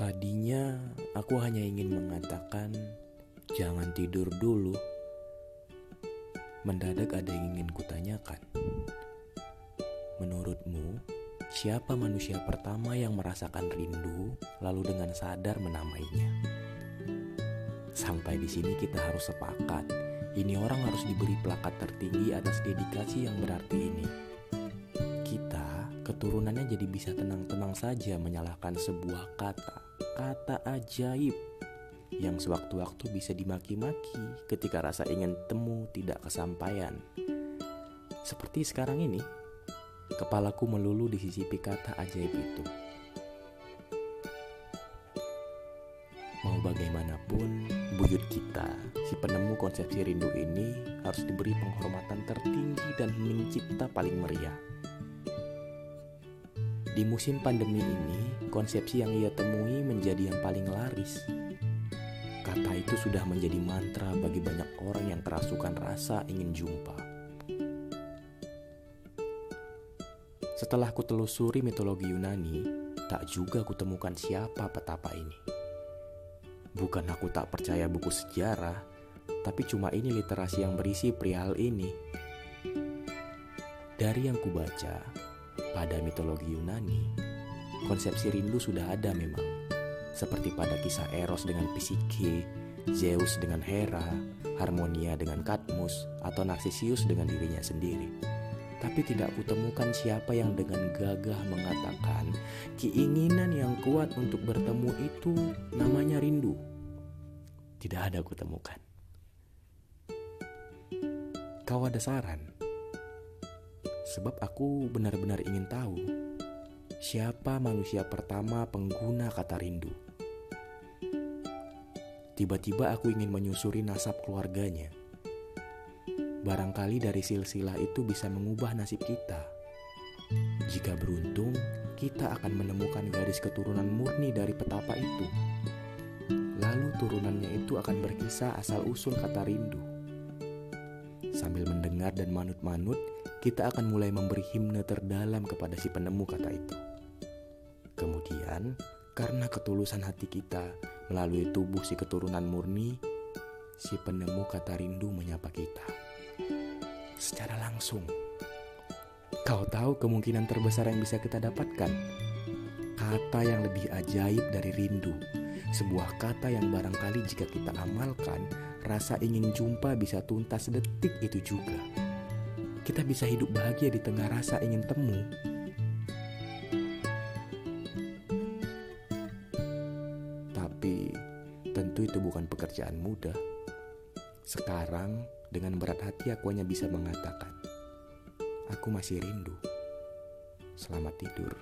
Tadinya aku hanya ingin mengatakan jangan tidur dulu. Mendadak ada yang ingin kutanyakan. Menurutmu, siapa manusia pertama yang merasakan rindu lalu dengan sadar menamainya? Sampai di sini kita harus sepakat, ini orang harus diberi plakat tertinggi atas dedikasi yang berarti ini. Kita, keturunannya jadi bisa tenang-tenang saja menyalahkan sebuah kata kata ajaib yang sewaktu-waktu bisa dimaki-maki ketika rasa ingin temu tidak kesampaian. Seperti sekarang ini, kepalaku melulu disisipi kata ajaib itu. Mau bagaimanapun, buyut kita, si penemu konsepsi rindu ini harus diberi penghormatan tertinggi dan mencipta paling meriah. Di musim pandemi ini, konsepsi yang ia temui menjadi yang paling laris. Kata itu sudah menjadi mantra bagi banyak orang yang kerasukan rasa ingin jumpa. Setelah kutelusuri mitologi Yunani, tak juga kutemukan siapa petapa ini. Bukan aku tak percaya buku sejarah, tapi cuma ini literasi yang berisi perihal ini. Dari yang kubaca, pada mitologi Yunani, konsepsi rindu sudah ada memang. Seperti pada kisah Eros dengan Pisike, Zeus dengan Hera, Harmonia dengan Katmus, atau Narcissus dengan dirinya sendiri. Tapi tidak kutemukan siapa yang dengan gagah mengatakan keinginan yang kuat untuk bertemu itu namanya rindu. Tidak ada kutemukan. Kau ada saran? Sebab aku benar-benar ingin tahu siapa manusia pertama pengguna kata rindu. Tiba-tiba aku ingin menyusuri nasab keluarganya. Barangkali dari silsilah itu bisa mengubah nasib kita. Jika beruntung, kita akan menemukan garis keturunan murni dari petapa itu. Lalu turunannya itu akan berkisah asal-usul kata rindu. Sambil mendengar dan manut-manut, kita akan mulai memberi himne terdalam kepada si penemu kata itu. Kemudian, karena ketulusan hati kita melalui tubuh si keturunan murni, si penemu kata rindu menyapa kita. Secara langsung, kau tahu kemungkinan terbesar yang bisa kita dapatkan? Kata yang lebih ajaib dari rindu, sebuah kata yang barangkali jika kita amalkan, rasa ingin jumpa bisa tuntas detik itu juga kita bisa hidup bahagia di tengah rasa ingin temu. Tapi tentu itu bukan pekerjaan mudah. Sekarang dengan berat hati aku hanya bisa mengatakan, aku masih rindu. Selamat tidur.